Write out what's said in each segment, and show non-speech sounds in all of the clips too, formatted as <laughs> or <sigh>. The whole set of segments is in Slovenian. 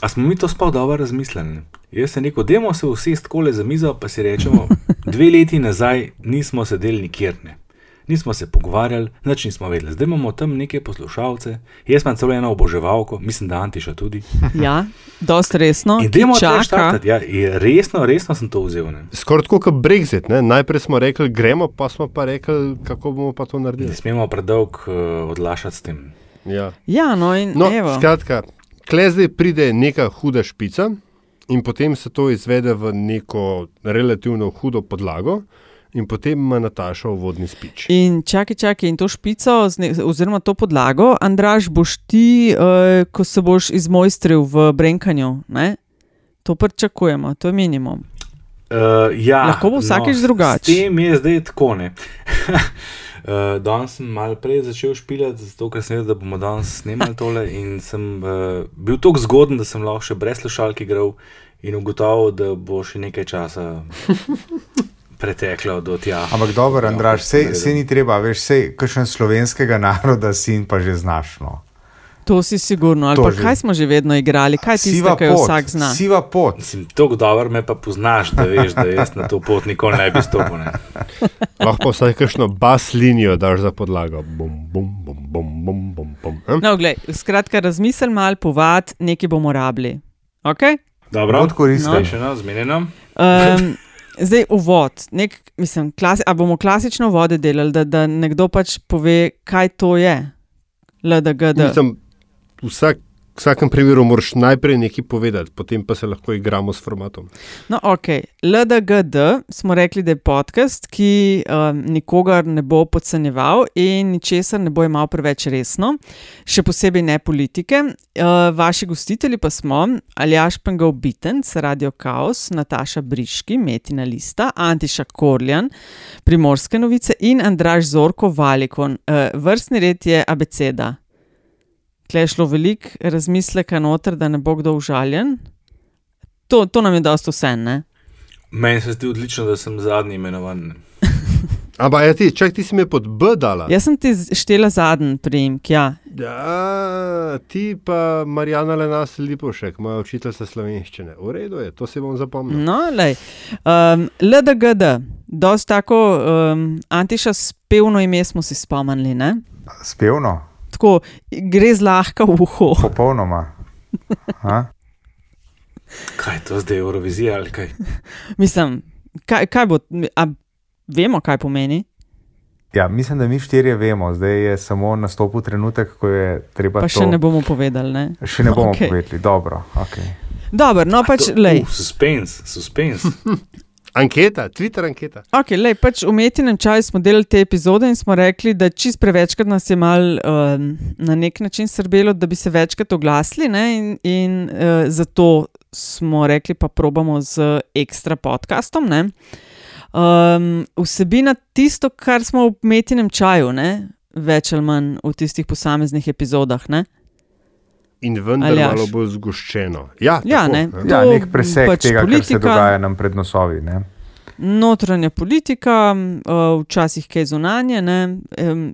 A smo mi to sploh dobro razmislili? Jaz sem rekel, dajmo se usest kole za mizo, pa si rečemo, <laughs> dve leti nazaj nismo sedeli nikjer. Ne. Nismo se pogovarjali, nič nismo vedeli. Zdaj imamo tam neke poslušalce, jaz imam celo eno oboževalko, mislim, da Antiša tudi. <laughs> Ja, dosta resno. In dajmo to štartati. Ja, resno, resno sem to vzel. ne. Skoraj tako kot Brexit. Ne? Najprej smo rekli, gremo, pa smo pa rekli, kako bomo pa to naredili. Ne smemo predolg uh, odlašati s tem. Ja. Ja, no in No, evo. skratka, kle zdaj pride neka huda špica in potem se to izvede v neko relativno hudo podlago, in potem ima Nataša uvodni spič. In čakaj, čakaj, in to špico, oziroma to podlago, Andraš, boš ti, uh, ko se boš izmojstril v brenkanju. Ne? To pričakujemo, to je minimum. Uh, ja, Lahko bo vsakič drugače. S tem je zdaj tako. <laughs> Uh, danes sem malo prej začel špilati, zato ker sem vedel, da bomo danes snemali tole. In sem uh, bil tako zgoden, da sem lahko še brez slušalk igral in ugotovil, da bo še nekaj časa <laughs> preteklo do tja. Ampak dobro, Ja, Andraš, sej, sej ni treba, veš, sej, kakšen slovenskega <laughs> naroda si in pa že znaš. No. To si sigurno. Ali To pa že. kaj smo že vedno igrali, kaj ti Siva kaj pot, vsak zna. siva pot. Mislim, tako dobro me pa poznaš, da veš, da jaz na to pot nikoli ne bi stopil. Ne. <laughs> Lahko pa vsaj kakšno bas linijo daš za podlago. Bum, bum, bum, bum, bum, bum, bum. hm? No, glej, skratka, razmisel mal, povad, nekaj bomo rabili. Okay? Dobro, Od koristi. zdaj še eno, zmenjeno. Um, <laughs> zdaj uvod. Nek, mislim, klasi, a bomo klasično vode delali, da, da nekdo pač pove, kaj to je. LDGD. Mislim, vsak, v vsakem primeru moraš najprej nekaj povedati, potem pa se lahko igramo s formatom. No, ok. LDGD smo rekli, da je podcast, ki um, nikogar ne bo podcenjeval in ničesar ne bo imel preveč resno, še posebej ne politike. Uh, vaši gostitelji pa smo Aljaš Pengov Bitenc, Radio Chaos, Nataša Briški, Metina Lista, Antiša Korljan, Primorske novice in Andraž Zorko Valikon. Uh, vrstni red je abeceda. Tle je šlo veliko razmisleka noter, da ne bo kdo užaljen. To, to nam je dosto vse, ne? Meni se zdi odlično, da sem zadnji imenovan. <laughs> Ampak, ja, ti, čak ti si me pod B dala. Jaz sem ti štela zadnji priimek, ja. Ja, ti pa Marijana Lenas Lipošek, moja učiteljica slovenščine. V redu je, to si bom zapomnil. No, lej. Um, LDGD, dosti tako um, antiša spevno ime smo si spomnili, ne? Spevno, Tako gre zlahka v uho. popolnoma. A? Kaj je to zdaj, Eurovizija ali kaj? Mislim, kaj, kaj bo, a vemo, kaj pomeni? Ja, mislim, da mi štirje vemo, zdaj je samo nastopil trenutek, ko je treba. Pa to... še ne bomo povedali, ne? Še ne bomo okay. povedali, dobro. Okay. Dobro, no pač, lej. Uh, suspense, suspense. <laughs> Anketa, Twitter anketa. Ok, lej, pač v umetnem čaju smo delali te epizode in smo rekli, da čist prevečkrat nas je mal um, na nek način srbelo, da bi se večkrat oglasili, ne, in, in uh, zato smo rekli, pa probamo z ekstra podcastom. Ne. Um, vsebina tisto, kar smo v umetnem čaju, ne, več ali manj v tistih posameznih epizodah. Ne. In vendar Aljaž. malo bolj zgoščeno. Ja, Ja, tako, ne. Ja, nek preseg pač tega, politika... kar se dogaja nam pred nosovi. Ne? Notranja politika, uh, včasih kaj zunanje, ne,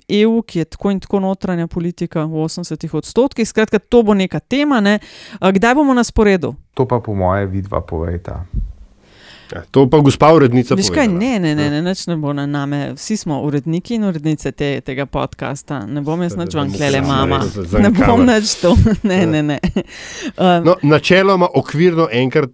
EU, ki je tako in tako notranja politika v 80 odstotkih. Skratka, to bo neka tema. Ne. Kdaj bomo na sporedu? To pa po moje vidva povejta. Ja, to pa gospa urednica. Veš kaj, ne, ne, ne, ne, nič ne bo na name. Vsi smo uredniki in urednice te, tega podcasta. Ne bom jaz nič vam klele, mama. Ne bom nič to. <laughs> Ne, ne, ne. Um, No, načeloma, okvirno enkrat,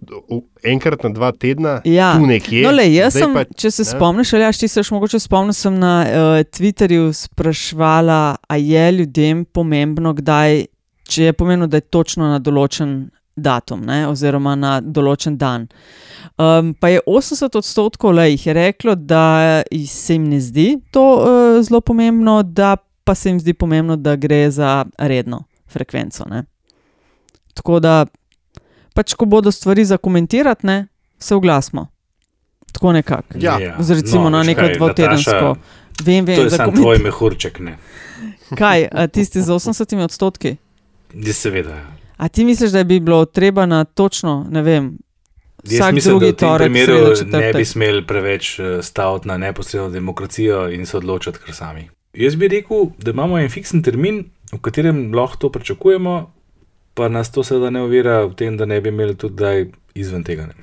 enkrat na dva tedna, Ja. tu nekje. No, lej, jaz Zdaj sem, pa, če se ne. spomniš, ali ti se še mogoče spomniš, sem na uh, Twitterju sprašvala, a je ljudem pomembno, kdaj, če je pomembno, da je točno na določen datum, ne, oziroma na določen dan. Um, pa je 80 odstotkov le jih je reklo, da se jim ne zdi to uh, zelo pomembno, da pa se jim zdi pomembno, da gre za redno frekvenco. Ne. Tako da, pač ko bodo stvari za komentirati, ne, se oglasimo. Tako nekako. Ja. Z recimo na veš neko dvotedensko. Nataša, Vem, To vem, je za samo tvoj mehurček, ne. Kaj, a tisti z 80 odstotki? Ja, Seveda. A ti misliš, da bi bilo treba na točno, ne vem, vsak mislim, drugi torek, primeru sredo, ne četrtek? bi smeli preveč eh, staviti na neposredno demokracijo in se odločiti kar sami. Jaz bi rekel, da imamo en fiksen termin, v katerem lahko to pričakujemo, pa nas to seveda ne ovira v tem, da ne bi imeli tudi izven tega. Ne.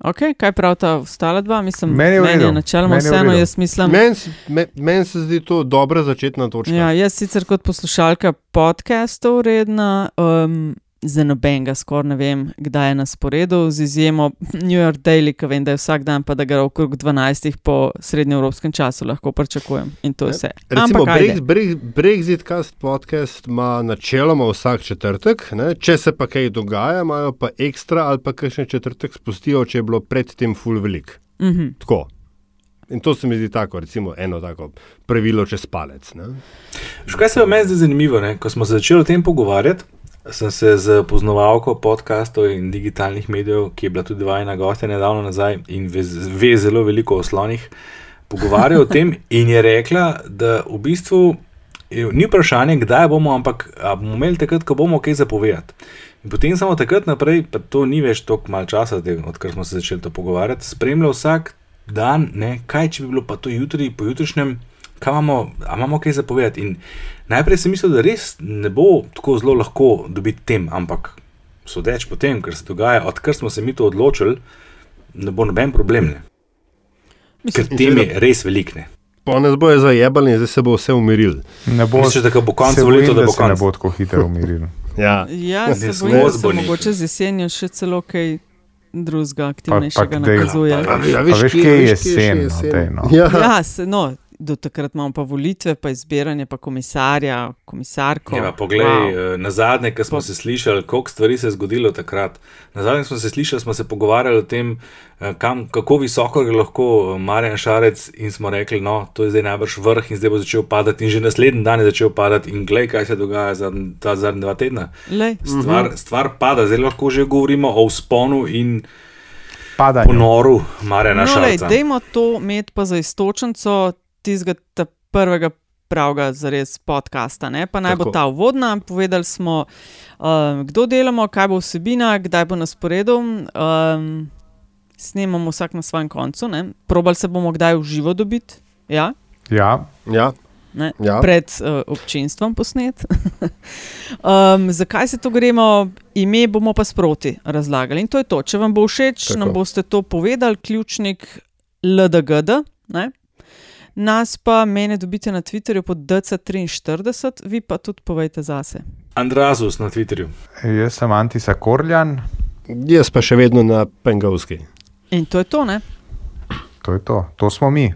Ok, kaj pravita ostala dva? Mislim, Meni je meni je načeloma vseeno, jaz mislim. Meni se- me- meni se zdi to dobra začetna točka. Ja, jaz sicer kot poslušalka podcastov redna, um, za nobenega skoraj ne vem, kdaj je na sporedu, z izjemo New York Daily, ki vem, da je vsak dan, pa da ga okrog 12 po srednjeevropskem času lahko pričakujem. In to je vse. Recimo, Ampak ajde. Brex, Brex, Brexit Cast podcast ima načeloma vsak četrtek, ne? če se pa kaj dogaja, imajo pa ekstra ali pa kakšen četrtek spustijo, če je bilo predtem full velik. Mhm. Tako. In to se mi zdi tako, recimo, eno tako pravilo čez palec. Kaj se vam meni zdi zanimivo, ne? ko smo se začeli o tem pogovarjati, sem se z poznavalko podkastov in digitalnih medijev, ki je bila tudi vajna gostja nedavno nazaj in ve, ve zelo veliko o slonih, pogovarjal o tem in je rekla, da v bistvu je, ni vprašanje, kdaj bomo, ampak bomo imeli takrat, ko bomo kaj zapovedati. In potem samo takrat naprej, pa to ni več tako malo časa, odkar smo se začeli to pogovarjati, spremlja vsak dan, ne, kaj če bi bilo pa to jutri, pojutrišnjem, kaj imamo, a imamo kaj zapovedati. In najprej sem mislil, da res ne bo tako zelo lahko dobiti tem, ampak sodeč po tem, kar se dogaja, odkar smo se mi to odločili, ne bo noben problem. Ne. Ker In tem je res velikne. Pa nas bojo zajebali in zdaj se bo vse umiril. Ne bo, Misliš, da ko bo konec bojim, da bo se ne konec? bo tako hitro umiril. <laughs> Ja. Ja, Ne, se bojim, da se mogoče z jesenjo še celo kaj drugega, aktivnejšega dej- nakazuje. Pa- A, ve- a A veš, kje- je še jesen, no, no. Ja. Ja, se, no, do takrat imamo pa volitve, pa izbiranje, pa komisarja, komisarko. Ja, pa poglej, Wow. wow. na zadnje, ko smo Pa- se slišali, koliko stvari se je zgodilo takrat. Na zadnje smo se slišali, smo se pogovarjali o tem, eh, kam, kako visoko je lahko eh, Marjan Šarec, in smo rekli, no, to je zdaj najbrž vrh in zdaj bo začel padati, in že naslednji dan je začel padati, in glej, kaj se dogaja za ta zadnja dva tedna. Lej, Stvar, -hmm. stvar pada, zdaj lahko že govorimo o vzponu in Padanje. ponoru Marjana no, Šarca. dajmo to imeti pa za istočnico tistega prvega pravega zares podcasta. Ne? Pa naj bo Tako. ta uvodna, povedali smo, um, kdo delamo, kaj bo vsebina, kdaj bo na sporedu. Um, snemamo vsak na svojem koncu, ne? probali se bomo kdaj v živo dobiti. Ja? Ja, Ja. Ne, Ja. pred uh, občinstvom posnet. <laughs> um, zakaj se to gremo, ime bomo pa sproti razlagali. In to je to. Če vam bo všeč, Tako. nam boste to povedali, ključnik LDGD. Ne? Nas pa mene dobite na Twitterju pod DC43, vi pa tudi povejte zase. Andrazus na Twitterju. jaz sem Antisa Korljan, Jaz pa še vedno na Pengovski. In to je to, ne? to je to, to smo mi.